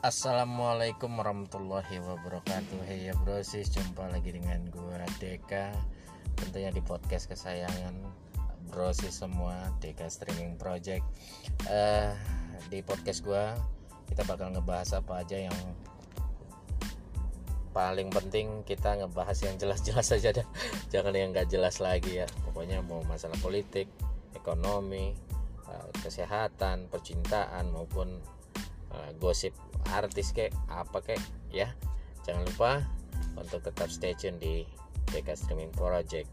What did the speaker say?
Assalamualaikum warahmatullahi wabarakatuh. Hey ya brosis Jumpa lagi dengan gue Deka Tentunya di podcast kesayangan Brosis semua Deka Streaming Project. Uh, Di podcast gue Kita bakal ngebahas apa aja yang Paling penting kita ngebahas yang jelas-jelas aja dah. Jangan yang gak jelas lagi ya. Pokoknya mau masalah politik Ekonomi eh, Kesehatan Percintaan maupun uh, gosip artis kayak apa kayak ya. Jangan lupa untuk tetap stay tune di BK Streaming Project